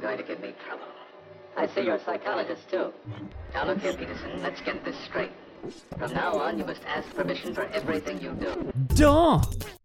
are going to give me trouble. I see you're a psychologist, too. Now, look here, Peterson, let's get this straight. From now on, you must ask permission for everything you do. Da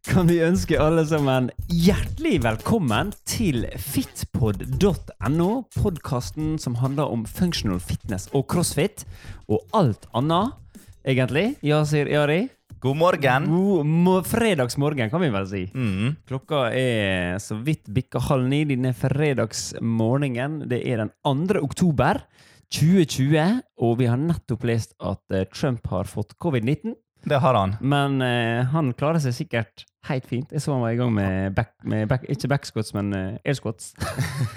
kan vi ønske alle sammen hjertelig velkommen til fitpod.no, podkasten som handler om functional fitness og crossfit, og alt annet, egentlig. Yasir Yari. God morgen. God mo fredagsmorgen, kan vi vel si. Mm. Klokka er så vidt bikka halv ni denne fredagsmorgenen. Det er den 2. oktober 2020, og vi har nettopp lest at eh, Trump har fått covid-19. Det har han. Men uh, han klarer seg sikkert helt fint. Jeg så han var i gang med, back, med back, ikke backscots, men uh, airscots.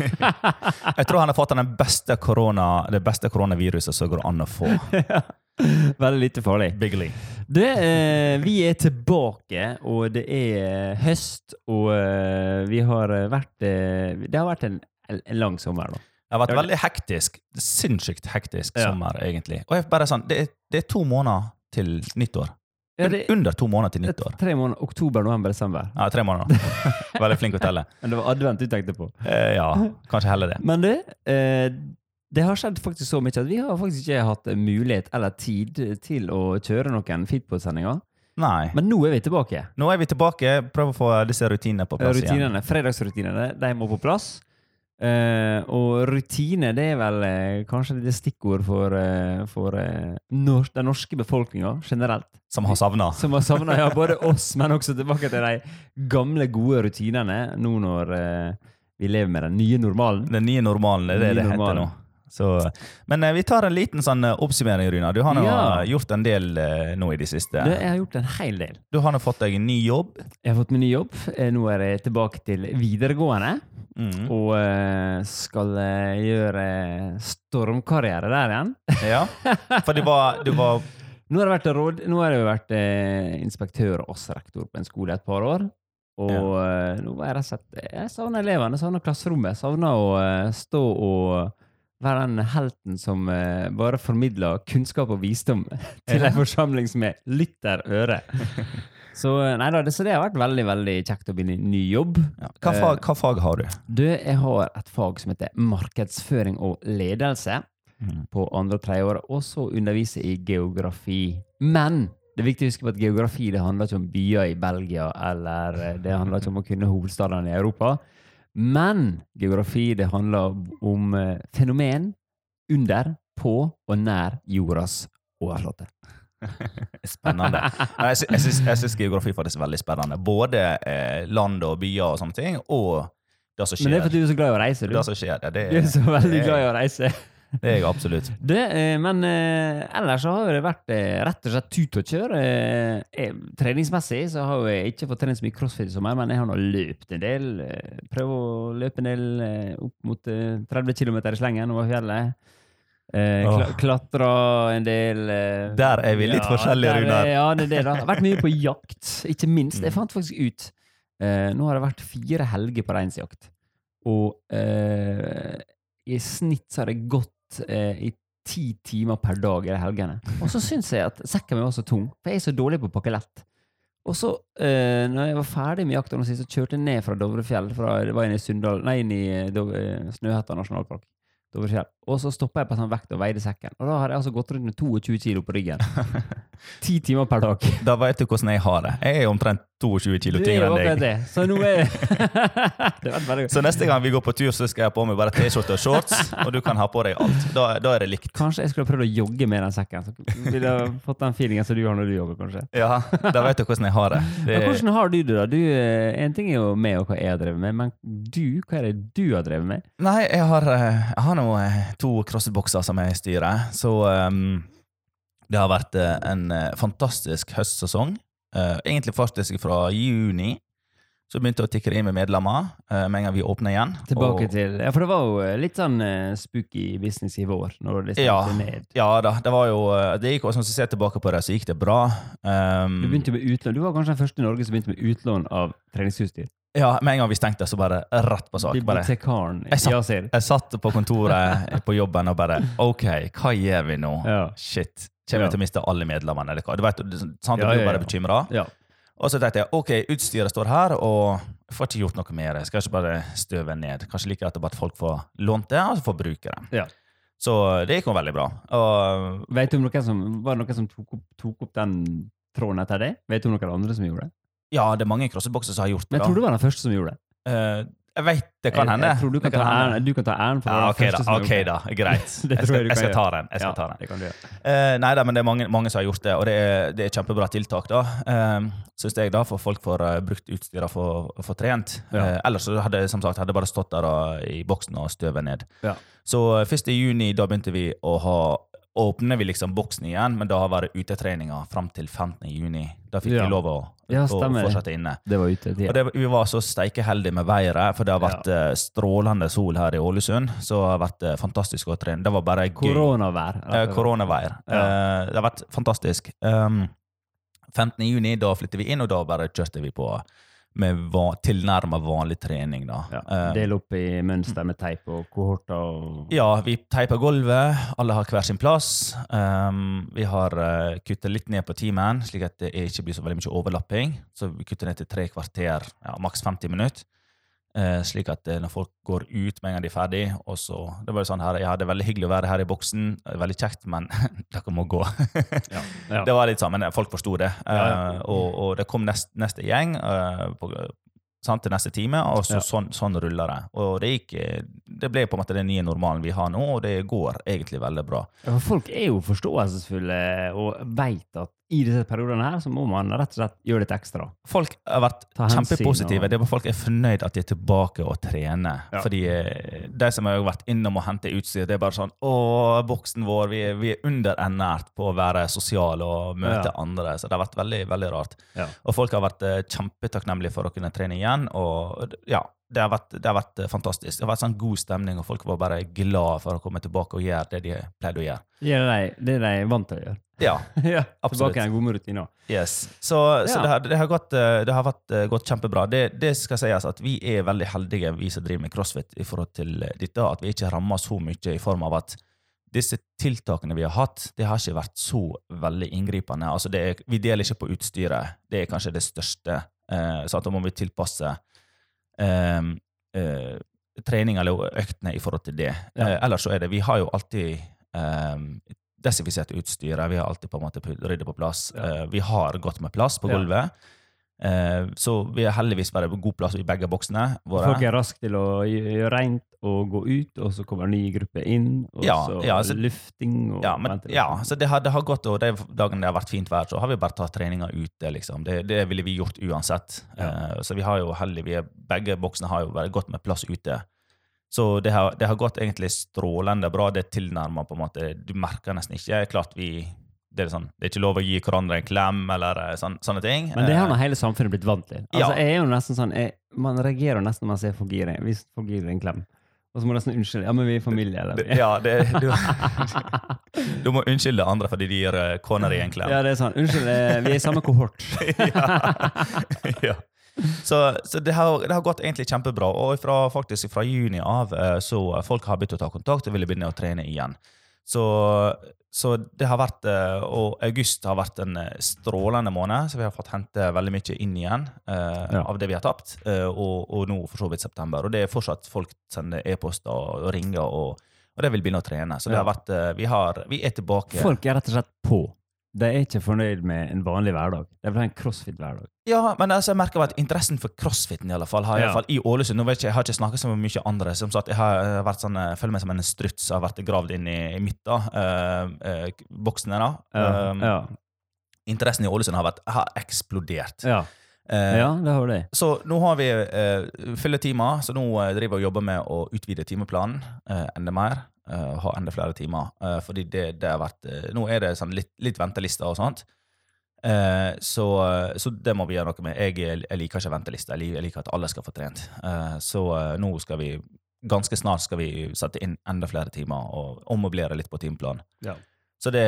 Jeg tror han har fått den beste korona, det beste koronaviruset som går an å få. Veldig lite farlig. Bigly. Det, eh, vi er tilbake, og det er høst, og eh, vi har vært eh, Det har vært en, en lang sommer, da. Det har vært veldig hektisk. Sinnssykt hektisk Ja. sommer, egentlig. Og jeg bare sånn, det er, det er to måneder til nyttår. Ja, det, Under to måneder til nyttår. tre måneder. Oktober, november, desember. Ja, tre måneder. Veldig flink å telle. Men det var advent du tenkte på. Eh, ja, kanskje heller det. Men det, eh, det har skjedd faktisk så mye at vi har faktisk ikke hatt mulighet eller tid til å kjøre noen Fitpod-sendinger. Nei. Men nå er vi tilbake. Nå er vi tilbake. Prøv å få disse rutinene på plass igjen. Rutinene, Fredagsrutinene de må på plass. Uh, og rutine det er vel uh, kanskje et stikkord for, uh, for nor den norske befolkninga generelt. Som har savna. Som har savna ja, både oss, men også tilbake til de gamle, gode rutinene nå når vi lever med den nye normalen. Den nye normalen, det er det det heter nå. Så, men eh, vi tar en liten sånn eh, oppsummering, Runa. Du har nå Ja. gjort en del eh, nå i det siste. Du, jeg har gjort en hel del. Du har nå fått deg en ny jobb. Jeg har fått meg ny jobb. Nå er jeg tilbake til videregående. Mm. Og skal gjøre stormkarriere der igjen. Ja, for du var, du var Nå har råd, nå har jeg vært eh, inspektør og oss rektor på en skole et par år. Og ja. nå var jeg rett og slett Jeg savner elevene, savner klasserommet. Savner å stå og være den helten som uh, bare formidler kunnskap og visdom til en forsamling som er lytterøre. Så, eh, nei da, det, så det har vært veldig veldig kjekt å begynne ny jobb. ja. hva, fag, hva fag har du? Du, jeg har et fag som heter markedsføring og ledelse på andre og tredje året, og så undervise i geografi. Men det er viktig å huske på at geografi det handler ikke om byer i Belgia, eller eh, det handler ikke om å kunne hovedstadene i Europa. Men geografi det handler om eh, fenomen under, på og nær jordas overflate. Spennende. Jeg, sy- jeg, syns, geografi faktisk er veldig spennende. Både eh, land og byer og sånne ting, og det som skjer. Men det er fordi du er så glad i å reise, du. Det som skjer ja. det, Du er så veldig glad i å reise. Det er jeg absolutt. Det, eh, men eh, ellers så har det vært eh, rett og slett tut og kjør. Treningsmessig så har jeg ikke fått trent så mye crossfit som meg, men jeg har nå løpt en del. Prøvd å løpe en del opp mot eh, 30 km i slengen over fjellet. Eh, kla Klatra en del. Eh, Der er vi litt forskjellige, der er- Runar. Ja, det er det, da. Jeg har vært mye på jakt, ikke minst. Jeg Mm. fant faktisk ut eh, Nå har det vært fire helger på reinsjakt, og eh, i snitt så har det gått eh, i ti timer per dag i helgene. Og så syns jeg at sekken min var så tung, for jeg er så dårlig på å pakke lett. Og så, eh, når jeg var ferdig med jakta, så kjørte jeg ned fra Dovrefjell. Fra, det var inn i Sunndal, nei, inn i Dov- eh, Snøhetta nasjonalpark. Dovrefjell. Og så stoppa jeg på sånn vekt og veide sekken. Og da har jeg altså gått rundt med 22 kilo på ryggen. Ti timer per dag. Da vet du hvordan jeg har det. Jeg er omtrent 22 kilo tyngre enn deg. det. Så nå er Det Så neste gang vi går på tur, så skal jeg ha på meg bare T-skjorte og shorts, og du kan ha på deg alt. Da, da er det likt. Kanskje jeg skulle prøvd å jogge med den sekken. Så ville jeg fått den feelingen som du har når du jogger, kanskje. Ja, da vet du hvordan jeg har det. det Men hvordan har du det, da? Du, eh, en ting er jo meg og hva jeg har drevet med, men du, hva er det du har drevet med? Nei, jeg har, eh, jeg har nå eh, to crossfit-bokser som jeg styrer, så um, det har vært eh, en eh, fantastisk høstsesong. Uh, egentlig faktisk fra juni så begynte jeg å tikke inn med medlemmer med en gang vi åpner igjen. Tilbake Og- til Ja, for det var jo litt sånn uh, spooky business i vår, når det Ja. ned. Ja da, det var jo det gikk, og Som jeg ser tilbake på det, så gikk det bra. Um, Du begynte med utlån. Du var kanskje den første i Norge som begynte med utlån av treningsutstyr. Ja, Med en gang vi stengte, så bare rett på sak. Bare, Bibliotekaren Jeg satt- jeg satt på kontoret på jobben og bare OK, hva gjør vi nå? Ja. Shit. Kommer Ja. vi til å miste alle medlemmene? Eller hva? Du vet, sant, Ja, du blir ja, bare ja. bekymra. Ja. Og så tenkte jeg ok, utstyret står her, og jeg får ikke gjort noe med det. Skal ikke bare støve ned. Kanskje like greit at folk får lånt det, og så får bruke det. Ja. Så det gikk jo veldig bra. Og Vet du om noen som, var det noen som tok opp, tok opp den tråden etter det? Vet du om noen andre som gjorde det? Ja, det er mange crossbokser som har gjort det. Men jeg tror da. du var den første som gjorde det. Uh, jeg vet det kan hende. Jeg tror du kan, Det ta æren, du kan ta æren for å Ja, være ok den da, første som ok gjorde det. da, greit. Jeg skal, jeg jeg skal ta den. Jeg skal Ja, ta den. det kan du gjøre. Eh, nei da, men det er mange, mange som har gjort det, og det er, det er kjempebra tiltak, da. Uh, Syns jeg, da, for folk får uh, brukt utstyret for, for trent. Ja. Uh, ellers så hadde jeg som sagt, hadde jeg bare stått der og, i boksen og støvet ned. Ja. Så eh, 1. juni, da begynte vi å ha Åpner vi liksom boksen igjen, men da har det utetreninga fram til 15. juni. Da fikk Ja. vi lov å, Ja, å fortsette inne. Det var ute ja. Og det, vi var så steikeheldige med været, for det har vært ja. strålende sol her i Ålesund. Så det har vært eh, fantastisk å trene. Det var bare gøy. Koronavær. Eh, koronavær. Eh, det har vært fantastisk. Um, 15. juni, da flytter vi inn, og da bare kjørte vi på med va tilnærma vanlig trening, da. Ja. Eh, Del opp i mønster med teip og kohorter og ja, vi teiper gulvet, alle har hver sin plass. Um, vi har uh, kuttet litt ned på timen, slik at det ikke blir så veldig mye overlapping. Så vi kutter ned til tre kvarter, ja, maks 50 minutter. Eh, slik at eh, når folk går ut med en gang de er ferdig og så, Det var jo sånn her, ja, det er veldig hyggelig å være her i boksen, veldig kjekt, men dere må gå. ja. Ja. Det var litt sånn, men folk forsto det. Ja, ja. Eh, og, og det kom nest, neste gjeng eh, på, sant, til neste time, og så Ja. sånn, sånn ruller det. Og det gikk eh, Det ble på en måte den nye normalen vi har nå, og det går egentlig veldig bra. Ja, for folk er jo forståelsesfulle og veit at i disse periodene her så må man rett og slett gjøre litt ekstra. Folk har vært kjempepositive. og- Det er Folk er fornøyd at de er tilbake og trener. Ja. Fordi eh, de som har vært innom og hentet utstyr, det er bare sånn Å, boksen vår, vi er, vi er underernært på å være sosiale og møte Ja. andre. Så det har vært veldig, veldig rart. Ja. Og folk har vært eh, kjempetakknemlige for å kunne trene igjen. Og ja, det har vært, det har vært eh, fantastisk. Det har vært sånn god stemning, og folk var bare glad for å komme tilbake og gjøre det de pleide å gjøre. Det er de, det er de vant til å gjøre. Ja, ja, Absolutt. Tilbake i god gode rutinen. yes. Så, så det, har, det har gått, eh, det har vært, eh, gått kjempebra. Det, det skal sies at vi er veldig heldige, vi som driver med crossfit, i forhold til eh, dette, at vi ikke rammer så mye i form av at disse tiltakene vi har hatt, det har ikke vært så veldig inngripende. Altså det er, vi deler ikke på utstyret. Det er kanskje det største. Eh, så da må vi tilpasse eh, eh, trening eller øktene i forhold til det. Ja. Ellers så er det Vi har jo alltid eh, desinfisert utstyret. Vi har alltid på en måte ryddet på plass. Ja. Eh, vi har godt med plass på gulvet. Ja. så vi har heldigvis bare god plass i begge boksene våre. Folk er raske til å gjøre rent og gå ut, og så kommer en ny gruppe inn, og Ja, så ja, så- lufting og Ja, men, ja, så det har, det har gått, og de dagene det har vært fint vær, så har vi bare tatt treninga ute. liksom. Det, det ville vi gjort uansett. Ja. Eh, så vi har jo heldig, vi er, begge boksene har jo vært godt med plass ute. Så det har, det har gått egentlig strålende bra. Det er tilnærma på en måte Du merker nesten ikke. Klart vi det er, sånn, det er ikke lov å gi hverandre en klem eller eh, sånn, sånne ting. Men det har Eh, nå hele samfunnet blitt vant til. Altså, Ja. jeg er jo nesten sånn, jeg, Man reagerer nesten når man ser folk gir deg, hvis folk gir en klem. Og så må du nesten unnskylde. Ja, men vi er familie, eller? ja, det, du, du må unnskylde andre fordi de gir eh, kona di en klem. Ja, det er sånn. Unnskyld, eh, vi er i samme kohort. ja. ja. Så, så det, har, det har gått egentlig kjempebra. Og fra, faktisk fra juni av eh, så folk har begynt å ta kontakt og ville begynne å trene igjen. Så, så det har vært eh, Og august har vært en eh, strålende måned, så vi har fått hente veldig mye inn igjen eh, Ja. av det vi har tapt. eh, og, og nå for så vidt september. Og det er fortsatt folk sender e-poster og, og ringer, og, og det vil begynne å trene. Så det har vært Vi, har, vi er tilbake. Folk er rett og slett på. De er ikke fornøyd med en vanlig hverdag. De vil ha en crossfit-hverdag. Ja, men altså, jeg merker at interessen for crossfiten i alle fall, har i, Ja. fall, i Ålesund nå vet jeg, jeg har ikke snakket så mye andre. Som sagt, jeg har vært sånn, jeg føler meg som en struts. har vært gravd inn i, i midten. øh, eh, boksene. da. Ja, Um, ja. Interessen i Ålesund har, vært, har eksplodert. ja. Eh, ja det har det. Så nå har vi uh, fulle timer, så nå eh, driver vi og jobber med å utvide timeplanen eh, enda mer. eh, ha enda flere timer. eh, fordi det, det har vært eh, Nå er det sånn litt, litt ventelister og sånt. Eh, så, så det må vi gjøre noe med. Jeg, jeg liker ikke ventelister. Jeg, jeg liker at alle skal få trent. Eh, så eh, nå skal vi Ganske snart skal vi sette inn enda flere timer og ommøblere litt på timeplanen. Ja. Så det,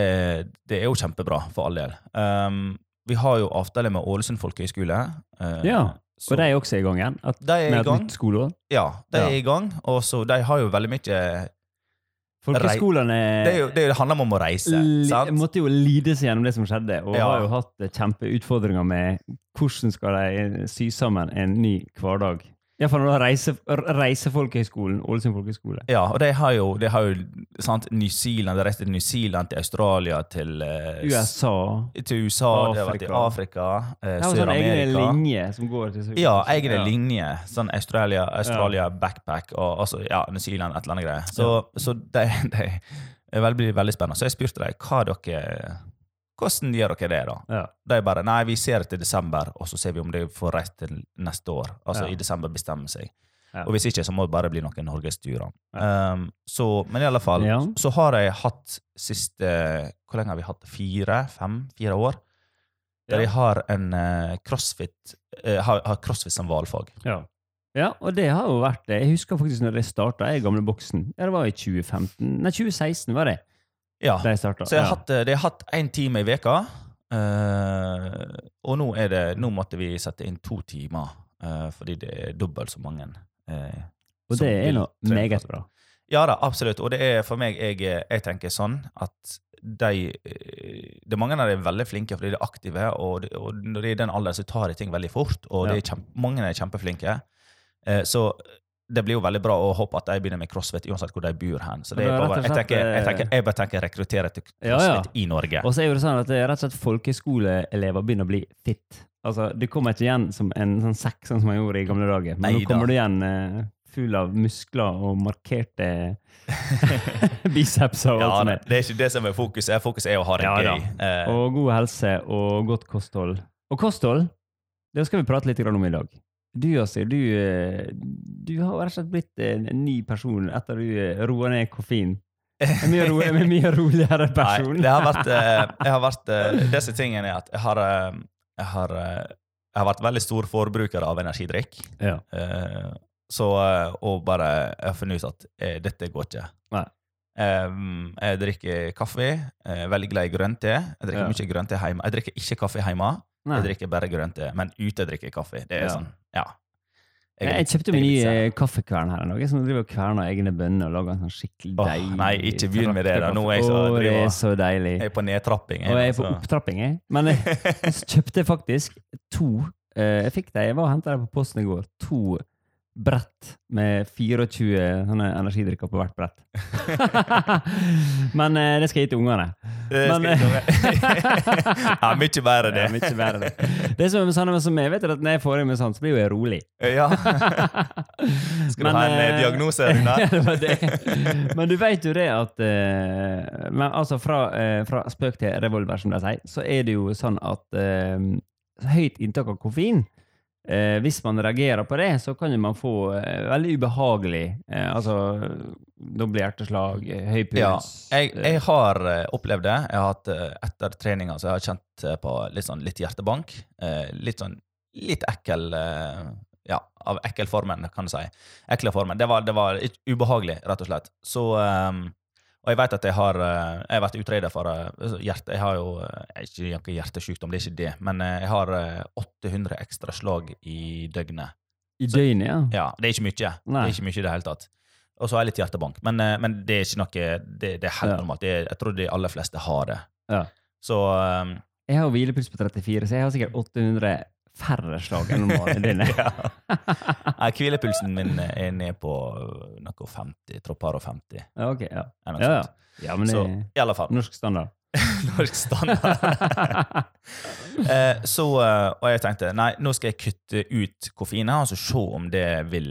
det er jo kjempebra, for all del. Um, vi har jo avtale med Ålesund folkehøgskole. eh, Ja, så- Og de er også i gang igjen? At, de er med i et gang. nytt skoleår? Ja, de Ja. er i gang. Og så de har jo veldig mye Folkeskolene Det, jo, det, er handler om å reise. sant? måtte jo lide seg gjennom det som skjedde, og Ja. har jo hatt eh, kjempeutfordringer med hvordan skal de eh, sy sammen en ny hverdag. Iallfall når du reiser, reiser Folkehøgskolen, Ålesund folkehøgskole. Ja, og de har jo, de har jo sant, New Zealand, de reiste til New Zealand, til Australia, til eh, USA. til USA, de har vært i Afrika, eh, Det sånn egne Sør-Amerika. linje som går til Ja, egne Ja. linjer. Sånn Australia, Australia backpack og altså, ja, New Zealand, et eller annet greier. Så, så det, det er veldig, blir veldig spennende. Så jeg spurte dem hva dere hvordan gjør dere det, da? Ja. De bare nei, vi ser til desember, og så ser vi om de får reist til neste år. Altså Ja. i desember bestemmer seg. Ja. Og hvis ikke, så må det bare bli noen norgesturer. Um, så, men i alle fall, Ja. så har jeg hatt siste Hvor lenge har vi hatt det? Fire? Fem? Fire år? Der jeg har en uh, crossfit uh, har, har crossfit som valfag. Ja. ja, og det har jo vært det. Jeg husker faktisk når jeg starta i gamle boksen. Ja, det var i 2015. Nei, 2016 var det Ja. De starta. Så jeg har hatt, de har hatt én time i veka uh, og nå, det, nå måtte vi sette inn to timer, uh, fordi det er dobbelt så mange. Uh, og det er nå meget bra. Ja da, absolutt. Og det er for meg, jeg, jeg tenker sånn at de eh, er mange av dem er veldig flinke fordi de er aktive, og, de- og når de er i den alderen, så tar de ting veldig fort. Og Ja. er kjempe, mange er kjempeflinke. Eh, så det blir jo veldig bra å håpe at de begynner med crossfit uansett hvor de bor hen. Så det er bare, jeg, tenker, jeg, eh, tenker, jeg bare tenker rekruttere til crossfit ja. i Norge. Og så er det sånn at det er rett og slett folkeskoleelever begynner å bli fit. Altså, Du kommer ikke igjen som en sånn sekk, sånn som man gjorde i gamle dager. Men Neida. nå kommer du igjen eh, full av muskler og markerte bicepser og alt Ja, det, er. det er ikke det som er fokuset. Fokuset er å ha det Ja, gøy. Eh, Og god helse og godt kosthold. Og kosthold, det skal vi prate litt om i dag. Du, Yasir, du, eh, du har rett og slett blitt en ny person etter du eh, roa ned koffein. En mye, ro, en mye roligere person. Nei, det har vært, eh, jeg har vært Disse tingene er at jeg har, jeg har, jeg har vært veldig stor forbruker av energidrikk. Ja. Så Og bare jeg har funnet ut at eh, dette går ikke. Nei. Jeg drikker kaffe. Jeg er veldig glad i grønn te. Jeg drikker Ja. mye grønn te hjemme. Jeg drikker ikke kaffe hjemme. Nei. Jeg drikker bare grønt te. Men ute drikker jeg kaffe. Det er Ja. sånn, ja. Jeg, jeg kjøpte min jeg ny litt sær. eh, kaffekvern her en dag. Som driver og kverner egne bønner og lager en sånn skikkelig Åh, deilig nei, ikke begynn med det da. Nå er jeg så oh, det er så deilig. Jeg er på nedtrapping. Og jeg er på altså. opptrapping, jeg. Men jeg, jeg kjøpte faktisk to eh, Jeg fikk det, jeg var og henta det på posten i går. To brett med 24 sånne energidrikker på hvert brett. Men eh, det skal jeg gi til ungene. Det Men, ja, mye bedre det. Ja, mye bedre det. Det som sånn som jeg vet er at når jeg får i meg sånn, så blir jo jeg rolig. Ja. Skal du ha en eh, diagnose, Runa? ja, det var det. Men du vet jo det at eh, men altså fra, eh, fra spøk til revolver, som de sier, så er det jo sånn at eh, høyt inntak av koffein eh, Hvis man reagerer på det, så kan man få eh, veldig ubehagelig eh, Altså doble hjerteslag, eh, høy puls Ja, jeg, jeg har eh, opplevd det. Jeg har hatt, eh, etter treninga så jeg har kjent eh, på litt, sånn, litt hjertebank. Eh, litt sånn litt ekkel eh, Ja, av ekkel formen, kan du si. Ekle formen. Det var, det var ubehagelig, rett og slett. Så eh, Og jeg vet at jeg har eh, Jeg har vært utreda for eh, hjerte... Jeg har jo eh, ikke hjertesykdom, det er ikke det, men jeg har eh, 800 ekstra slag i døgnet. I døgnet, ja. Ja, Det er ikke mye. Det er ikke mye i det hele tatt. Og så har jeg litt hjertebank. Men, men det er ikke noe Det, det er helt Ja. normalt. Det er, jeg tror de aller fleste har det. Ja. Så um, Jeg har hvilepuls på 34, så jeg har sikkert 800 færre slag enn normalen din. ja. Hvilepulsen min er ned på noe 50. tropper og 50. Ja, ok, ja. Ja, ja. ja men Så i, i alle fall. norsk standard. Norsk standard. eh, så, eh, og jeg tenkte nei, nå skal jeg kutte ut koffeinet og så se om det vil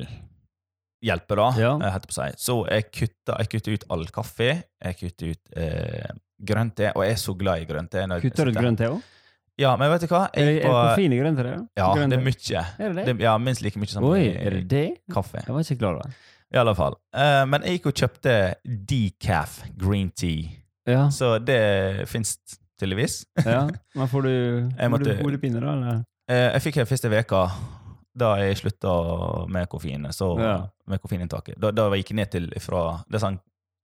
hjelpe, da. Ja. eh, jeg på seg. si. Så jeg kutter, jeg kutter ut all kaffe. Jeg kutter ut eh, grønn te, og jeg er så glad i grønn te. Kutter du ut grønn te òg? Ja, men vet du hva? Er, Jeg er gikk på, koffein i grønn til det? ja, det er mye. Er det det? Det, ja, minst like mye som Oi, er det det? kaffe. Jeg var ikke klar over det. I alle fall. Uh, men jeg gikk og kjøpte decaf green tea. Ja, Så det fins tydeligvis. ja. Men får du, får måtte- du hodepine, da? Eller? Uh, jeg fikk det første veka da jeg slutta med koffein. Så, Ja. med koffeininntaket. Da, da gikk jeg ned til fra Det er sånn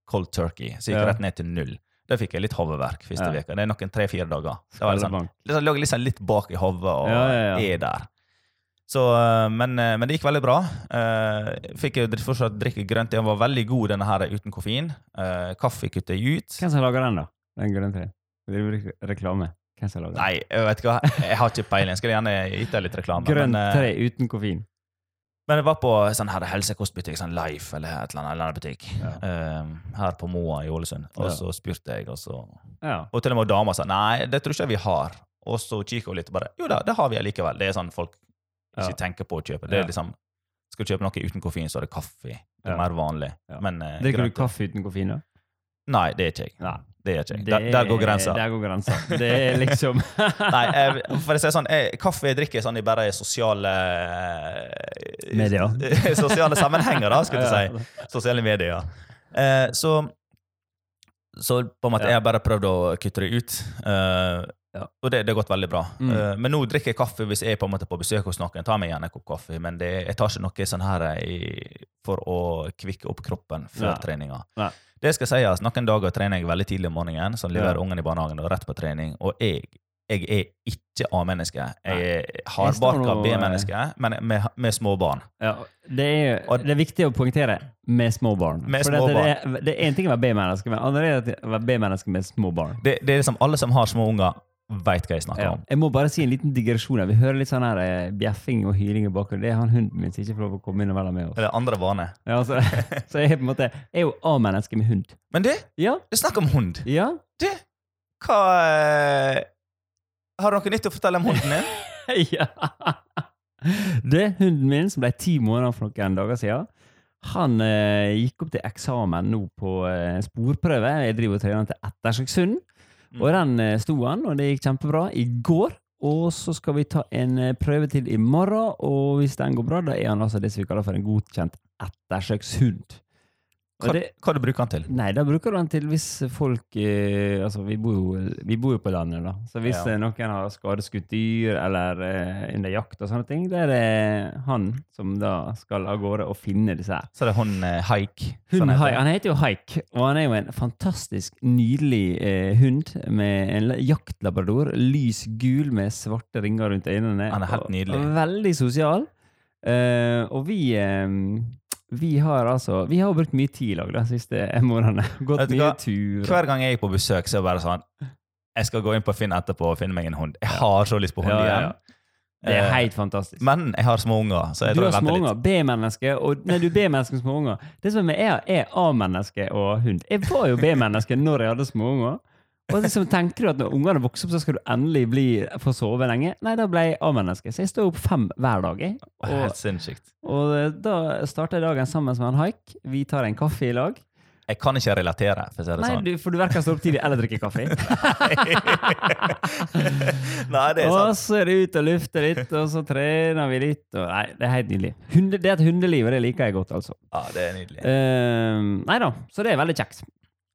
cold turkey, så gikk jeg Ja. rett ned til null. Da fikk jeg litt hodeverk første Ja. Det er noen tre-fire dager. Det var sånn, liksom, lå liksom litt bak i hodet og Ja, ja, er der. Så, eh, men, eh, men det gikk veldig bra. Eh, fikk jeg fortsatt drikke grønt. Den var veldig god, denne her uten koffein. Kaffe kuttet jeg ut. Hvem som lager den, da? Den grønne treen? Driver reklame? Hvem som lager den? Nei, jeg vet ikke hva. Jeg har ikke peiling. Skulle gjerne deg litt reklame. Grønt men, eh, uten koffein. Men jeg var på sånn her helsekostbutikk, sånn Life eller et eller annet, butikk, Ja. eh, her på Moa i Ålesund. Og så spurte jeg, og så Ja. Og til og med dama sa nei, det tror ikke jeg vi har. Og så kikker hun litt og bare jo da, det har vi allikevel. Det er sånn folk ikke Ja. tenker på å kjøpe. Det er liksom Skal du kjøpe noe uten koffein, så er det kaffe. Det er mer vanlig. Men uh, Drikker du kaffe uten koffein, da? Nei, det er ikke jeg. Nei. Det er ikke jeg. Der, der går grensa. Der går grensa. Det er liksom Nei, jeg, for å si sånn, jeg, kaffe jeg drikker sånn i bare sosiale eh, Medier. sosiale sammenhenger, da, skulle jeg si. Sosiale medier. Eh, så så på en måte, Ja. jeg har bare prøvd å kutte det ut. eh, Ja. Og det, det har gått veldig bra. Mm. Eh, men nå drikker jeg kaffe hvis jeg er på en måte på besøk hos noen. tar meg gjerne en kopp kaffe, men det, jeg tar ikke noe sånn her i, for å kvikke opp kroppen før ja. treninga. Nei. Det skal sies, Noen dager trener jeg veldig tidlig om morgenen, så leverer Ja. ungen i barnehagen og rett på trening. Og jeg, jeg er ikke A-menneske. Jeg er hardbarka B-menneske, men med, med små barn. Ja, det, er, Og- det er viktig å poengtere med små barn. Med små det, er- det er én ting å være B-menneske, men andre er å være B-menneske med små barn. Det, det er liksom Alle som har små unger, veit hva jeg snakker Ja. om. Jeg må bare si en liten digresjon. her. Vi hører litt sånn her eh, bjeffing og hyling i bakgrunnen. Det er han hunden min som ikke får lov å komme inn og være med oss. Eller andre vane. Ja, altså, så jeg er på en måte Jeg er jo A-menneske med hund. Men du, Ja, det er snakk om hund. ja. Du, hva eh, Har du noe nytt å fortelle om hunden din? ja. Det hunden min, som ble ti måneder for noen dager siden, han eh, gikk opp til eksamen nå på eh, sporprøve. Jeg driver og trener til Ettersøksund. Og den eh, sto han, og det gikk kjempebra i går. Og så skal vi ta en eh, prøve til i morgen, og hvis den går bra, da er han altså det som vi kaller for en godkjent ettersøkshund. Og Hva, det, hva du bruker han til? Nei, da bruker du den til hvis folk eh, Altså, vi bor, jo, vi bor jo på landet, da. Så hvis Ja. eh, noen har skadeskutt dyr, eller eh, under jakt og sånne ting, da er det han som da skal av gårde og finne disse her. Så det er hun eh, Haik. Hun, heter han heter jo Haik, og han er jo en fantastisk nydelig eh, hund med en jaktlabrador. Lys gul med svarte ringer rundt øynene. Han er helt og- nydelig. Og veldig sosial. Eh, og vi eh, vi har altså Vi har brukt mye tid i lag de siste månedene. Gått mye tur. Hver gang jeg er på besøk, så er det bare sånn Jeg skal gå inn på Finn etterpå og finne meg en hund. Jeg har så lyst på hund Ja, ja, ja. igjen. Det er Eh, helt fantastisk. Men jeg har små unger, så jeg du tror har jeg venter litt. B-menneske og Nei, du er B-menneske små unger Det som er er, A-menneske og hund. Jeg var jo B-menneske når jeg hadde småunger. Og liksom, tenker du at når ungene vokser opp, så skal du endelig bli, få sove lenge? Nei, da ble jeg A-menneske. Så jeg står opp fem hver dag. Jeg. Og, Helt sinnssykt. og eh, da starter jeg dagen sammen med en haik. Vi tar en kaffe i lag. Jeg kan ikke relatere, for å si det Nei, sånn. du, for du verken står opp tidlig eller drikker kaffe. Nei, det er sant. Og så er det ut og lufte litt, og så trener vi litt. Og, nei, det er helt nydelig. Hunde, det er et hundeliv, og det liker jeg godt, altså. Ja, det er nydelig. Uh, nei da, så det er veldig kjekt.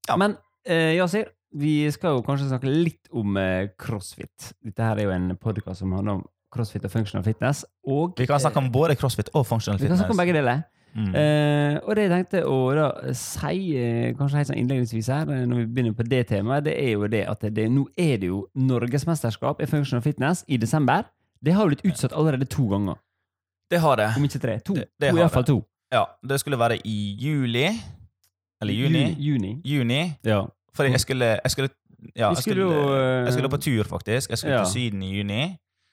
Ja. Men uh, Yasir, vi skal jo kanskje snakke litt om eh, crossfit. Dette her er jo en podkast som handler om crossfit og functional fitness. Og, Vi kan snakke om både crossfit og functional vi kan snakke om begge deler. Mm. Uh, og det jeg tenkte å da si, eh, kanskje helt sånn innledningsvis her, eh, når vi begynner på det temaet, det er jo det at det, nå er det jo norgesmesterskap i functional fitness i desember. Det har jo blitt utsatt allerede to ganger, Det har det. om ikke tre. To, Det- det to fall iallfall to. Ja, det skulle være i juli. Eller juni. Juni. Juni. Ja. Fordi jeg skulle, jeg skulle ja, jeg skulle eh, jeg skulle på tur, faktisk. Jeg skulle ja. til Syden i juni.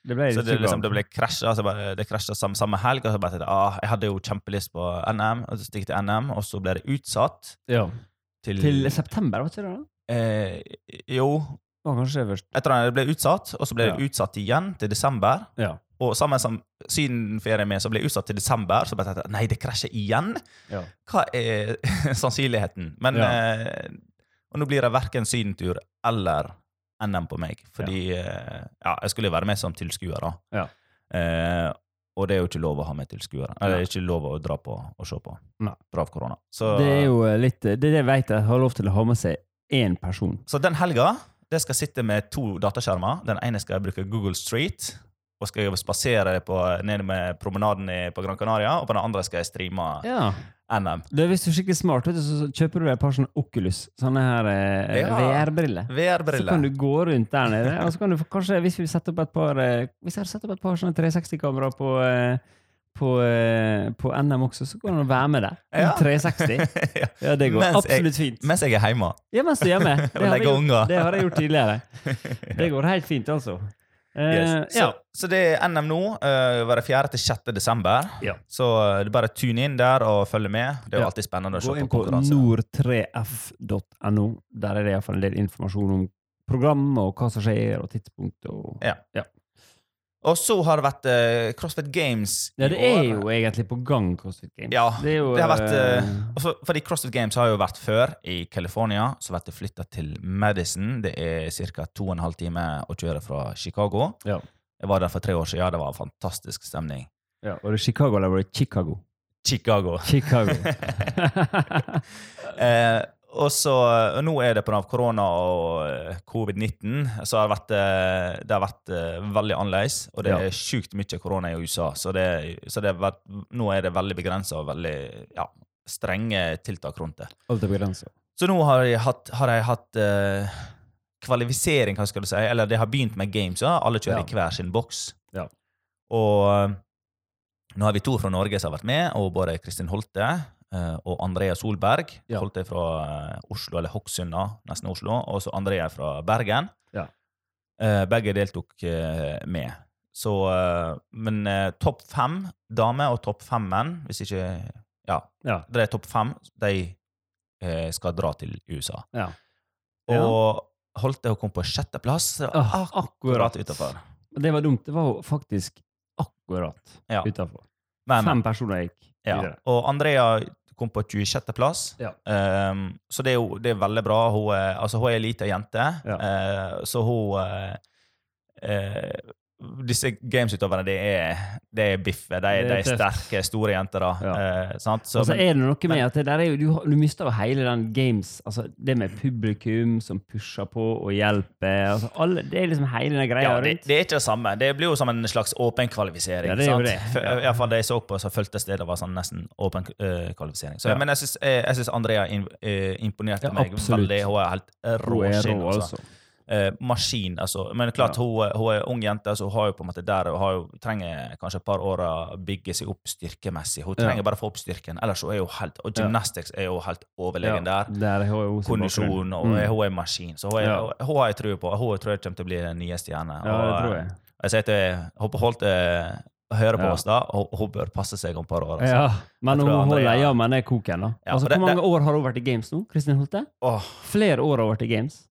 Det ble Så det, liksom, det ble krasja altså bare, det samme, samme helg. Og så bare tenkte jeg ah, jeg hadde jo kjempelyst på NM, og så til NM, og så ble det utsatt ja. til, Til september, var ikke det? da? eh, Jo, Etter kanskje det jeg ble utsatt, og så ble det utsatt igjen til desember. Ja. Og sammen som Sydenferien min så ble utsatt til desember, så tenkte jeg nei, det krasjer igjen. Ja. Hva er sannsynligheten? Men Ja. eh, Og nå blir det verken sydentur eller NM på meg. Fordi ja. ja, jeg skulle jo være med som tilskuer, da. Ja. Eh, og det er jo ikke lov å ha med tilskuere. Eller er ikke lov å dra på og se på. Av korona. Så, Det er jo eh, litt Det er det jeg vet jeg har lov til å ha med seg én person. så den helga det skal sitte med to dataskjermer. Den ene skal jeg bruke Google Street. Og skal jeg spasere på, ned med promenaden på Gran Canaria, og på den andre skal jeg streame Ja. NM. Du, hvis du er skikkelig smart, du, så kjøper du et par sånne Oculus, sånne her eh, Ja. VR-briller. Så kan du gå rundt der nede. Og så kan du få- kanskje, hvis vi setter opp et par eh, Hvis jeg hadde satt opp et par sånne 360-kameraer på, eh, på, eh, på NM også, så kan du være med der. Ja. 360. Ja. Det går Mens jeg- absolutt fint. Mens jeg er hjemme. Ja, mens du er hjemme. Det har, jeg gjort, det har jeg gjort tidligere. Det går helt fint, altså. Eh, Yes. Så, ja. så det er NM nå. Uh, være 4. til 6. desember. Ja. Så uh, det er bare tune inn der og følge med. Det er jo Ja. alltid spennende å se Gå inn på nord3f.no. Der er det iallfall en del informasjon om program og hva som skjer, og tidspunkt. Og... Ja. Og så har det vært uh, CrossFit Games. Ja, i det er år. jo egentlig på gang, CrossFit Games. Ja, det, jo, det har vært uh, for, Fordi CrossFit Games har jo vært før i California. Så ble det flytta til Madison. Det er ca. to og en halv time å kjøre fra Chicago. Ja. Jeg var der for tre år siden. Ja, Det var fantastisk stemning. ja, Var det Chicago eller var det Chicago? Chicago. Chicago. Eh, og så, og nå er det pga. korona og eh, covid-19, så har det vært, eh, det har vært eh, veldig annerledes. Og det Ja. er sjukt mye korona i USA, så, det, så det vært- nå er det veldig begrensa og veldig ja, strenge tiltak rundt det. Alt er begrensa. Så nå har jeg hatt, har jeg hatt uh, kvalifisering, hva skal du si. Eller det har begynt med games. Ja. Alle kjører i hver sin boks. Ja. Og nå har vi to fra Norge som har vært med, og både Kristin Holte og Andrea Solberg. Ja. Holdt jeg fra eh, Oslo, eller Hokksund, nesten Oslo. Og så Andrea fra Bergen. Ja. Eh, begge deltok eh, med. Så, eh, men eh, topp fem damer og topp fem menn, hvis ikke Ja, Ja. det er topp fem. De eh, skal dra til USA. ja. Og holdt jeg å komme på sjetteplass. Ah, akkurat akkurat. utafor. Det var dumt. Det var jo faktisk akkurat Ja. utafor. Fem personer gikk ja. Og Andrea kom på 26.-plass. Ja. Um, så det er jo det er veldig bra. Hun er, altså, hun er ei lita jente, Ja. uh, så hun uh, disse gamesutøverne, det er, de er biffe. De, Det de er sterke, store jenter. da. Ja. Eh, sant? Så, altså, er det noe med at jo, du, du mister jo hele den games altså Det med publikum som pusher på og hjelper. Altså alle, det er liksom hele den greia ja, det, det er ikke det samme. Det blir jo som en slags åpen kvalifisering. Ja, det er jo det. For, Ja. i det jeg så på, så føltes det det var sånn nesten åpen eh, kvalifisering. Så, Ja. Men jeg syns, syns Andrea eh, imponerte meg veldig. Hun er helt rå, Altså. altså. Eh, maskin, altså. Men klart, Ja. hun, hun er ung jente, så hun har jo på en måte der, hun har jo, trenger kanskje et par år å bygge seg opp styrkemessig. Hun Ja. trenger bare å få opp styrken. Ellers hun er hun helt, og Ja. gymnastics er jo helt overlegen der. Der jo Kondisjon, og Mm. hun er maskin. Så hun, er, Ja. hun har jeg tro på. Hun tror jeg kommer til å bli den nye stjerne. Ja, det tror eh, jeg. jeg sier til håper Holt hører på Ja. oss da, og hun bør passe seg om et par år. Altså. Ja, men hun, hun holder Andrea- jammen ned koken, da. Ja, altså, det- hvor mange det- år har hun vært i games nå? Kristin Holte? Åh, Flere år har hun vært i games.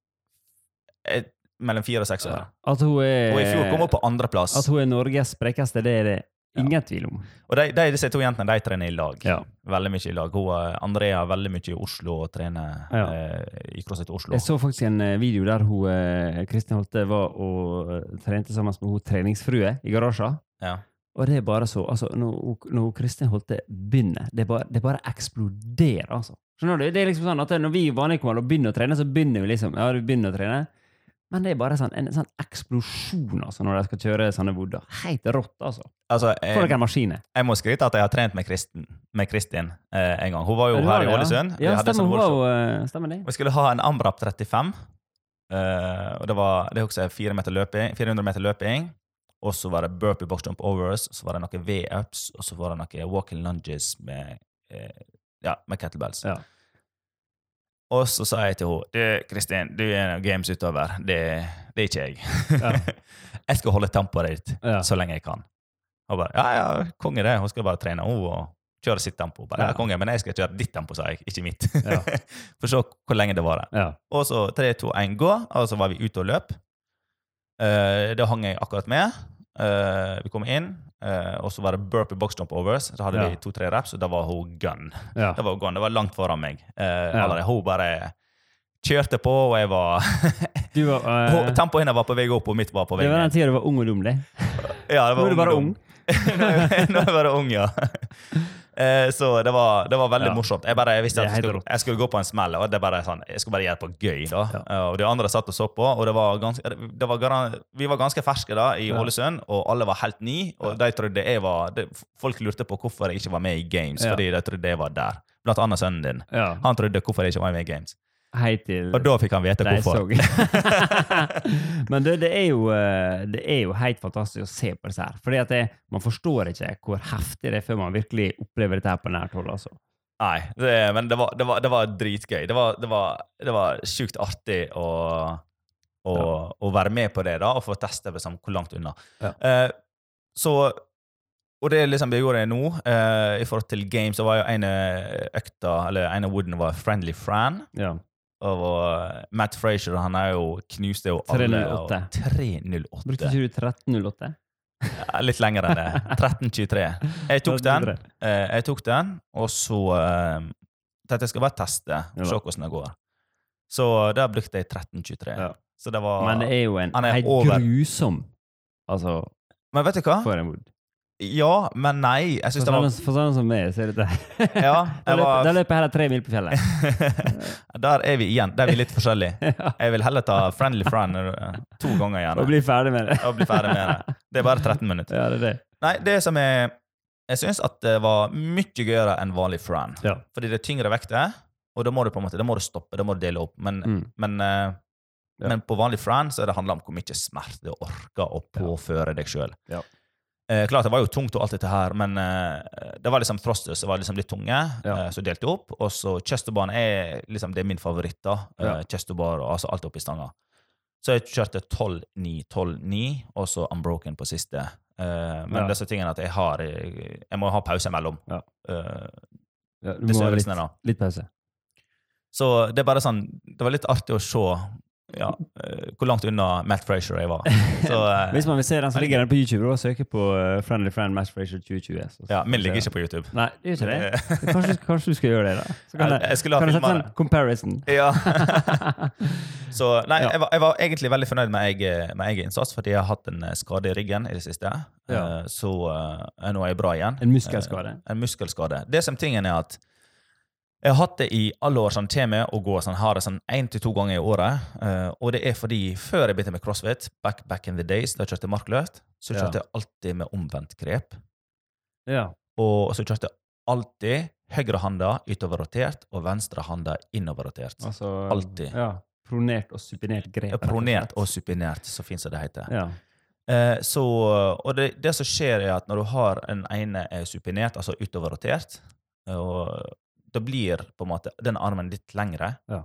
Mellom fire og seks år. At hun er, Og i fjor kom hun på andreplass. At hun er Norges sprekeste, det er det ingen tvil om. Og de, de, disse to jentene de trener i lag. Ja. Veldig mye i lag. Hun, eh, Andrea er veldig mye i Oslo og trener Ja. eh, i CrossFit Oslo. Jeg så faktisk en eh, video der hun, eh, Kristin Holte var og eh, trente sammen med hun treningsfrue i garasjen. Ja. Og det er bare så altså, Når, når Kristin Holte begynner, det bare, det bare eksploderer, altså. Skjønner du? Det er liksom sånn at Når vi vanlige kommer og begynner å trene, så begynner vi liksom Ja, vi begynner å trene. Men det er bare sånn, en sånn eksplosjon altså, når de skal kjøre sånne vodder. Helt rått, altså. Altså, jeg, jeg må skryte at jeg har trent med Kristin, med Kristin eh, en gang. Hun var jo her i det. Ålesund. Ja, stemmer, sånn hun var jo, eh, stemmer det. Vi skulle ha en AMRAP 35. Uh, og det var det er også fire meter løping, 400 meter løping. Og så var det burpee box jump overs, så var det noen V-ups, og så var det noen walking lunges med, eh, ja, med kettlebells. Ja. Og så sa jeg til henne Kristin, du er en gamesutøver. Det, det er ikke jeg. Ja. jeg skal holde tempoet ditt Ja. så lenge jeg kan. Hun bare ja, ja, konge det. Hun skal bare trene hun og kjøre sitt tempo. Bare, ja. Ja. konge, Men jeg skal kjøre ditt tempo, sa jeg, ikke mitt. Ja. For se hvor lenge det varer. Ja. Og så 3, 2, 1, gå. Og så var vi ute og løp. Uh, det hang jeg akkurat med. Uh, vi kom inn, eh, og så var det burpee box jump overs. Så hadde Ja. vi to-tre reps, og da var hun gun. Ja. Det var, gun. det var langt foran meg. Uh, Ja. allerede. Hun bare kjørte på, og jeg var Du var, uh... Tempoet hennes var på vei opp, og mitt var på vei det var den ned. tida du var ung og dum, det. Ja, det Nå var er du bare ung. Nå er jeg bare ung, ja. Eh, så det var, det var veldig Ja. morsomt. Jeg bare jeg visste at jeg skulle, jeg skulle gå på en smell, og det bare sånn, jeg skulle bare gjøre det på gøy. da. Ja. Eh, Og de andre satt og så på, og det var ganske, det var vi var ganske ferske da i. Ålesund, og alle var helt nye. Og de trodde jeg var, de, folk lurte på hvorfor jeg ikke var med i Games, fordi de trodde jeg var der. Blant annet sønnen din. Han trodde hvorfor jeg ikke var med i Games. Hei til Og da fikk han vite hvorfor. Men det, det, er jo, eh, det er jo helt fantastisk å se på disse her. Fordi at det, man forstår ikke hvor heftig det er før man virkelig opplever dette her på nært hold. Altså. Nei, det, men det var, det, var, det var dritgøy. Det var, det var, det var sjukt artig å, å, å være med på det da, og få teste liksom, hvor langt unna. Ja. Eh, så Og det liksom vi gjorde nå, eh, i forhold til games, så var jo ene økta, eller ene wooden var Friendly Fran. Ja. Og Matt Frazier, han er jo knuste jo alle. 308. 308. Brukte ikke du 1308? Ja, Litt lenger enn det. 1323. Jeg tok den, eh, jeg tok den, og så eh, tenkte jeg skal bare teste og se hvordan det går. Så der brukte jeg 1323. Ja. Så det var Men det er jo en er grusom Altså, Men vet du hva? Ja, men nei. Jeg For sånn, det var for sånne som meg, så er dette Ja, Da løper, jeg heller tre mil på fjellet. Der er vi igjen. Der er vi litt forskjellige. Jeg vil heller ta Friendly Friend eh, to ganger igjen. Og bli ferdig med det. Og bli ferdig med det. Det er bare 13 minutter. Ja, det er det. Nei, det som er Jeg syns at det var mye gøyere enn vanlig Friend. Ja. Fordi det er tyngre vekter, og da må du på en måte, da må du stoppe, da må du dele opp. Men, Mm. men, eh, Ja. men på vanlig Fran så det handler om hvor mye smerte du orker å påføre deg sjøl. Ja. Eh, klart det var jo tungt og alt dette her, men eh, det var liksom thrusters som var liksom litt tunge, Ja. eh, så delte opp. Og så Chesterbar er liksom, det er min favoritt. da. Eh, Ja. Chesterbar og altså alt oppi stanga. Så jeg kjørte 12-9, 12-9, og så Unbroken på siste. Eh, men Ja. disse tingene at jeg har Jeg, må ha pause imellom. Ja. Eh, du må ha litt, litt pause. Så det er bare sånn Det var litt artig å se ja, hvor langt unna Matt Frazier jeg var. Så, eh, Hvis man vil se den, som ligger den på YouTube. da søker på eh, Friendly Friend Matt Frazier 2020. Så, ja, min ligger ikke på YouTube. Nei, det gjør ikke det. Kanskje, kanskje du skal gjøre det, da? Så kan Jeg- jeg, jeg skulle ha kan du sette en comparison. Ja. Så nei, Ja. jeg, var, jeg var egentlig veldig fornøyd med egen, med egen innsats, fordi jeg har hatt en eh, skade i ryggen i det siste. Ja. Eh, Så eh, nå er jeg bra igjen. En muskelskade. Eh, En muskelskade. Det som tingen er at jeg har hatt det i alle år sånn til og å gå sånn, har det sånn én til to ganger i året. Uh, og det er fordi før jeg begynte med crossfit, back, back in the days, da jeg kjørte markløft, så kjørte jeg alltid med omvendt grep. Ja. Og så kjørte jeg alltid høyrehanda utoverrotert og venstrehanda innoverrotert. Altså, Alltid. Ja. Pronert og supinert grep. Ja, Pronert og supinert, så fint som det heter. Ja. Eh, så, og det, det som skjer, er at når du har en ene er supinert, altså utoverrotert, og da blir på en måte den armen litt lengre Ja.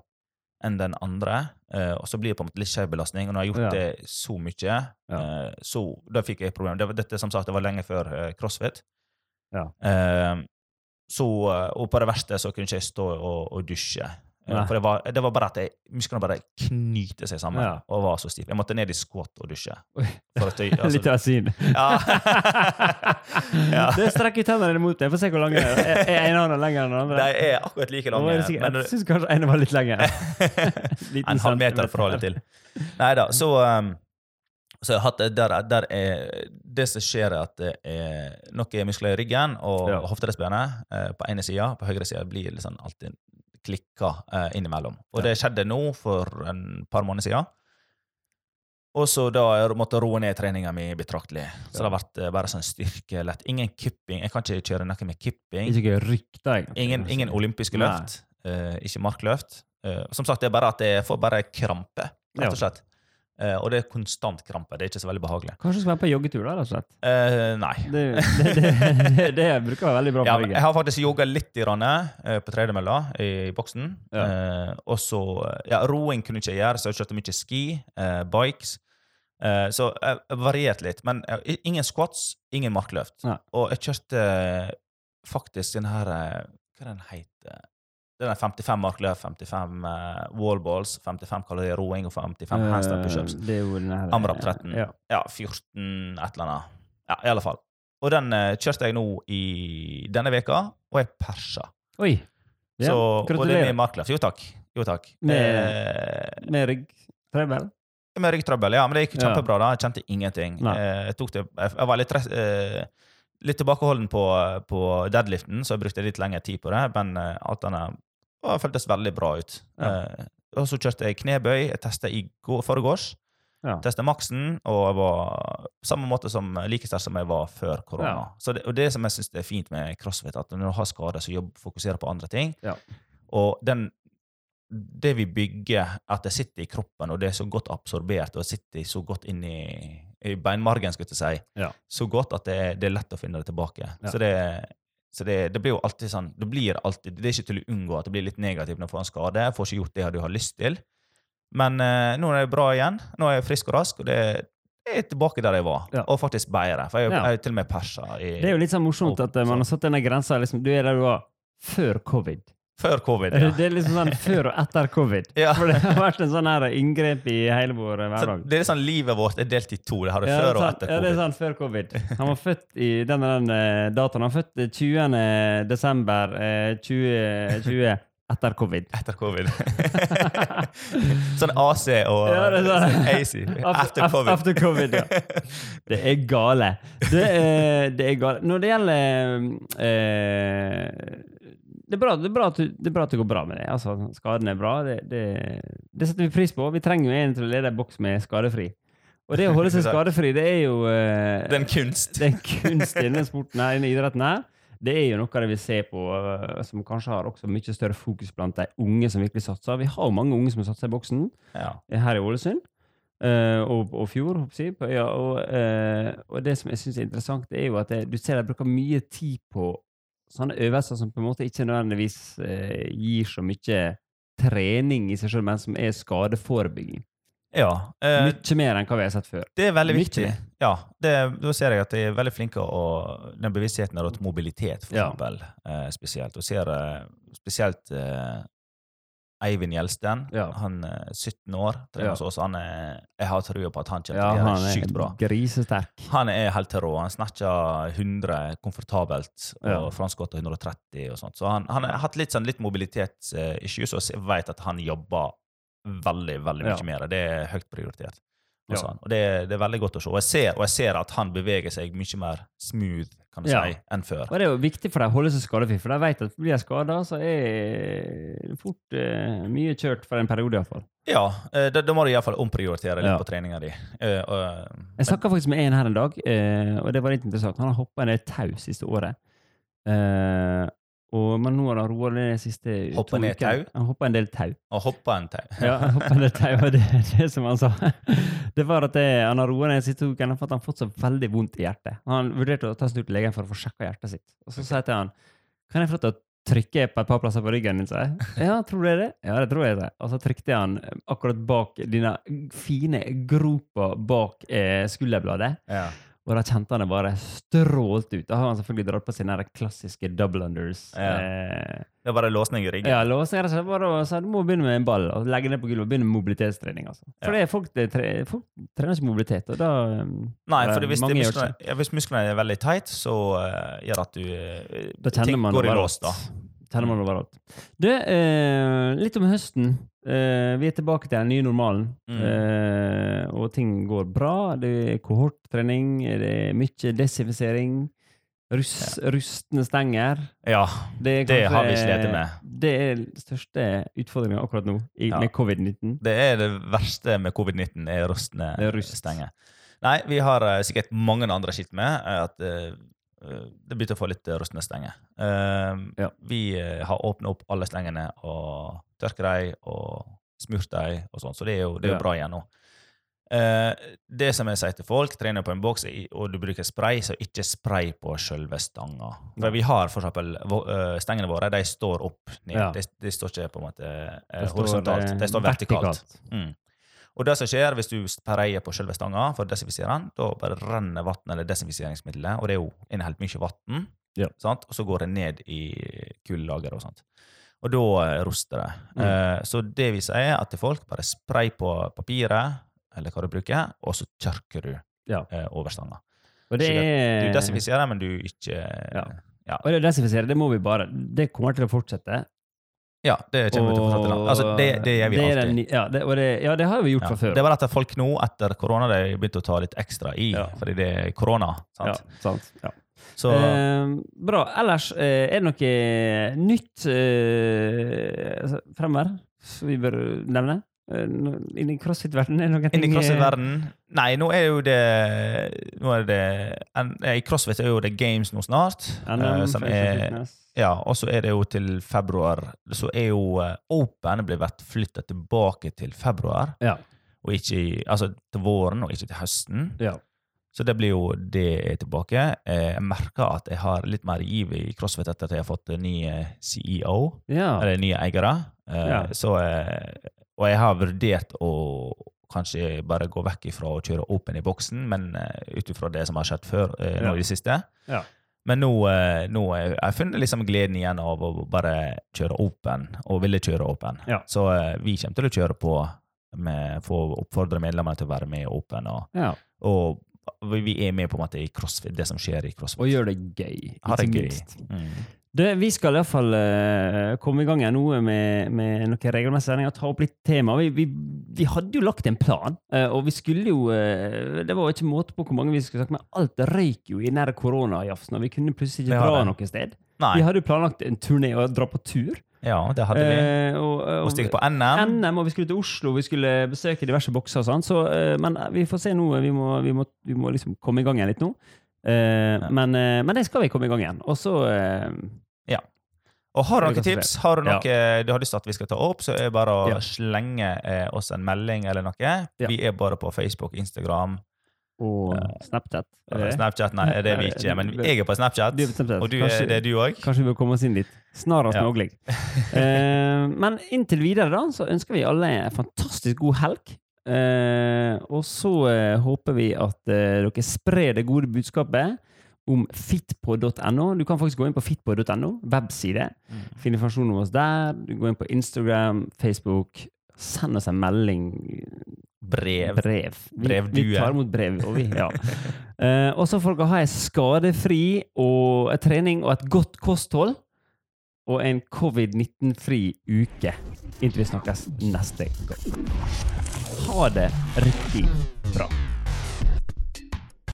enn den andre, eh, og så blir det på en måte litt skjev belastning. Og når jeg har gjort Ja. det så mye, eh, så da fikk jeg problemer. Det, var- dette som sagt, det var lenge før eh, crossfit. Ja. Eh, så, eh, og på det verste så kunne ikke jeg stå og, og dusje. Eh, Nei. For det var, det var bare at jeg, musklene bare knyter seg sammen Ja. og var så stiv. Jeg måtte ned i squat og dusje. Altså, Litt av syn. ja. ja. Det strekker tennene mot deg. Få se hvor lange er. Er en hånd lenger enn den andre? De er akkurat like lange. Jeg, men- jeg syns kanskje ene var litt lenger. En halv meter å holde til. Nei da, så um, så der, der er, Det som skjer, er at det er noen muskler i ryggen og Ja. hofteleddsbenet eh, på ene sida. På høyre side blir liksom alltid klikka eh, innimellom. Og det skjedde nå for en par måneder siden. Og så da jeg måtte roe ned treninga mi betraktelig. Så det har vært eh, bare sånn styrke, lett. Ingen kipping. Jeg kan ikke kjøre noe med kipping. Ikke da. Ingen, ingen olympiske løft. eh, ikke markløft. Eh, som sagt, det er bare at jeg får bare krampe, rett og slett. Eh, og det er konstant krampe. Det er ikke så veldig behagelig. Kanskje du skal være på joggetur, da, rett og slett. Eh, nei. Det, det, det, det, bruker å være veldig bra Ja, for men jeg har faktisk jogga litt i rande, eh, på tredemølla i boksen. Ja. Eh, og så ja, Roing kunne ikke jeg gjøre, så jeg kjørte mye ski, eh, bikes. Så jeg varierte litt. Men ingen squats, ingen markløft. Og jeg kjørte faktisk den her Hva er den heter Den er 55 markløft, 55 uh, wallballs, 55 kalorier roing og 55 handstand pushups. Eh, Det den her Amrap 13. Ja. Ja, 14 et eller annet. Ja, i alle fall. Og den uh, kjørte jeg nå i denne veka, og jeg persa. Oi! Ja, Så, og det er gratulerer. med markløft. Jo takk. Jo takk. Med- Eh, Med ryggtrøbbel? med ryggtrøbbel, ja, men det gikk kjempebra. da. Jeg kjente ingenting. Eh, jeg, det, jeg, var litt eh, litt tilbakeholden på, på deadliften, så jeg brukte litt lengre tid på det, men alt alt annet det føltes veldig bra ut. Ja. Eh, og så kjørte jeg knebøy. Jeg testa i går- forgårs. Ja. Testa maksen, og jeg var samme måte som like sterk som jeg var før korona. Ja. Så det, og det som jeg syns er fint med crossfit, at når du har skader, så jobb, fokuserer på andre ting. Ja. Og den, det vi bygger, at det sitter i kroppen, og det er så godt absorbert, og sitter så godt inn i, i beinmargen, skulle jeg si, Ja. så godt at det, er- det er lett å finne det tilbake. Så, det, så det, det blir jo alltid sånn Det blir alltid, det er ikke til å unngå at det blir litt negativt når du får en skade. Får ikke gjort det du har lyst til. Men eh, nå er det bra igjen. Nå er jeg frisk og rask, og det jeg er tilbake der jeg var. Ja. Og faktisk bedre. For jeg, Ja. jeg er til og med persa. I, Det er jo litt sånn morsomt at eh, man har satt denne grensa liksom, Du er der du var før covid. Før covid, Det er liksom sånn før og etter covid. Ja. For det har vært en sånn her inngrep i hele vår eh, hverdag. det er sånn Livet vårt er delt i to. Det har det Ja, før og etter covid. Ja, det er sånn før covid. Han var født i den, og den eh, datoen. Han var født eh, 20. desember eh, 2020 etter covid. Etter covid. sånn AC og Ja, er sånn. AC. After covid. After covid, ja. Det er gale. Det er, det er gale. Når det gjelder eh, det, er bra, det, er bra at, du- det er bra at det går bra med det. Altså, skaden er bra. Det, det, det setter vi pris på. Vi trenger jo en til å lede en boks med skadefri. Og det å holde seg skadefri, det er jo uh, Det er en kunst. det er en kunst i den sporten her, innen idretten her. Det er jo noe av det vi ser på, uh, som kanskje har også mye større fokus blant de unge som virkelig satser. Vi har jo mange unge som satser i boksen Ja. her i Ålesund. Uh, og, og fjor, håper jeg, øya. Og, eh, og det som jeg syns er interessant, det er jo at det, du ser de bruker mye tid på sånne øvelser som på en måte ikke nødvendigvis eh, gir så mye trening i seg selv, men som er skadeforebygging. ja. Eh, Mye mer enn hva vi har sett før. det er veldig mye viktig. mer. Ja, det, Da ser jeg at de er veldig flinke og den bevisstheten rundt mobilitet, for Ja. eksempel, eh, spesielt. Og ser eh, spesielt eh, Eivind Gjelsten. Ja. Han er 17 år, trener hos oss. Han er, jeg har trua på at han kommer til å gjøre sykt bra. er grisesterk. Han er helt rå. Han snatcher 100 komfortabelt, og Ja. franskgodt 130 og sånt. Så han, han har hatt litt, sånn, litt mobilitetsissues, og jeg vet at han jobber veldig veldig mye Ja. det. Det er høyt prioritert. Hos Ja. han. Og det, det er veldig godt å se. Og jeg, ser, og jeg ser at han beveger seg mye mer smooth kan du Ja. si, enn før. Og det er jo viktig for dem å holde seg skadefri, for de vet at blir de skada, så er det fort eh, mye kjørt for en periode, iallfall. Ja, eh, da, da må du iallfall omprioritere litt Ja. på treninga di. Eh, Jeg snakka faktisk med en her en dag, eh, og det var litt interessant. Han har hoppa ned del tau siste året. Eh, og, men nå har han roa ned de siste Hoppet to ukene. Han hoppa en del tau. og hoppa en tau. Ja, han hoppet en del tau, og det, det som han sa Det var at det, han har roa ned de siste to ukene for at han har fått så veldig vondt i hjertet. Han vurderte å ta seg ut til legen for å få sjekka hjertet sitt. Og så sa jeg til han Kan jeg få lov til å trykke på et par plasser på ryggen din? sa jeg. Ja, tror du det er det? Ja, det tror jeg. sa jeg. Og så trykte han akkurat bak denne fine gropa bak eh, skulderbladet. Ja. Og da kjente han det bare strålte ut. Da har han selvfølgelig dratt på sine klassiske double unders. Ja. Eh, Det er bare låsning i ryggen. ja, låsning rett og slett du må begynne med en ball og legge ned på gulvet og begynne med mobilitetstrening. Altså. For Ja. det folk, det tre, folk trener ikke mobilitet, og da Nei, for hvis, musklene, ja, hvis musklene er veldig tight, så uh, gjør at du uh, ting man går i lås. da. Kjenner man overalt. Du, eh, litt om høsten. Eh, vi er tilbake til den nye normalen, Mm. eh, og ting går bra. Det er kohorttrening, det er mye desinfisering, rus, rustne stenger. Ja, Det, kanskje, Det har vi slitt med. Det er den største utfordringa akkurat nå, i, Ja. med covid-19. det er det verste med covid-19, er rustne rust. stenger. Nei, vi har uh, sikkert mange andre skitt med at eh, det begynte å få litt eh, rustne stenger. Eh, Ja. Vi eh, har åpna opp alle stengene og tørket dem og smurt dem og sånn, så det er jo, det er jo Ja. bra igjen nå. Eh, det som jeg sier til folk, trener på en boks og du bruker spray, så ikke spray på selve stanga. For vi har for eksempel eh, stengene våre, de står opp ned. Ja. De, de står ikke på en måte eh, Det horisontalt, eh, de står vertikalt. vertikalt. Mm. Og det som skjer hvis du pareier på selve stanga for å desinfisere den, da bare renner vann eller desinfiseringsmiddelet, og det er jo inneholdt mye vann, Ja. sant? og så går det ned i kullageret og sånt. Og da roster ruster det. Mm. Eh, så det vi sier, er at til folk bare spray på papiret, eller hva du bruker, og så tørker du Ja. eh, over stanga. Det er Du desinfiserer, men du ikke Ja. Og det desinfisere, det må vi bare Det kommer til å fortsette. Ja, det kommer vi til å fortsette med. Altså, det, det gjør vi det alltid. den- ja, det, og det, ja, det har vi gjort Ja. fra før. Det bare at folk nå, etter korona, de har begynt å ta litt ekstra i, Ja. fordi det er korona. ja, sant? sant. Ja. Så Eh, bra. Ellers, eh, er det noe nytt eh, fremover som vi bør nevne? Eh, Inni crossfit-verdenen? Er noen ting, Inni crossfit-verdenen? Nei, nå er jo det Nå er det en, eh, I crossfit er jo det games nå snart. NM, eh, som er? Ja, og så er det jo til februar. Så er jo eh, Open blir vært flytta tilbake til februar, Ja. og ikke i, altså til våren og ikke til høsten. ja. Så det blir jo det er tilbake. Eh, Jeg merker at jeg har litt mer giv i crossfit etter at jeg har fått nye eh, CEO, ja. eller nye eiere. Eh, Ja. Så, eh, og jeg har vurdert å kanskje bare gå vekk ifra å kjøre open i boksen, men uh, ut ifra det som har skjedd før uh, nå Ja. i det siste. Ja. Men nå, uh, nå har jeg funnet liksom gleden igjen av å bare kjøre open, og ville kjøre open. Ja. Så uh, vi kommer til å kjøre på med å oppfordre medlemmene til å være med i open, og, og vi er med på en måte i crossfit, det som skjer i crossfit. Og gjør det gøy. Ha det gøy. Mm. Det, vi skal iallfall uh, komme i gang igjen nå med, med noen regelmessige sendinger. Ta opp litt tema. Vi, vi, vi hadde jo lagt en plan, uh, og vi skulle jo uh, Det var jo ikke måte på hvor mange vi skulle snakke med. Alt røyk jo i nær koronajafsen, og vi kunne plutselig ikke dra noe sted. Nei, Vi hadde jo planlagt en turné og dra på tur. ja, det hadde vi. Eh, og, og, Og stikke på NM. NM, og vi skulle til Oslo, vi skulle besøke diverse bokser og sånn. Så, eh, men vi får se nå. Vi må, vi må, vi må liksom komme i gang igjen litt nå. Eh, men, eh, men det skal vi komme i gang igjen. Og så eh, Og har du noen tips, har du noe du har lyst til at vi skal ta opp, så er det bare å Ja. slenge eh, oss en melding eller noe. Ja. Vi er bare på Facebook, Instagram, Og Snapchat. er det det? Snapchat. Nei, det er vi ikke, men jeg er på Snapchat. Du er på Snapchat. Og du Kanskje- er, det er du òg? Kanskje vi bør komme oss inn dit. Snarest Ja. mulig. Eh, men inntil videre da, så ønsker vi alle en fantastisk god helg. Eh, og så eh, håper vi at eh, dere sprer det gode budskapet om fitpod.no. Du kan faktisk gå inn på fitpod.no, webside. Finn informasjon om oss der. Du går inn på Instagram, Facebook. Send oss en melding. Brev. Brev. Vi, vi tar imot brev. Og, vi, ja. uh, og så får ha ei skadefri og en trening og et godt kosthold. Og en covid-19-fri uke inntil vi snakkes neste gang. Ha det riktig bra.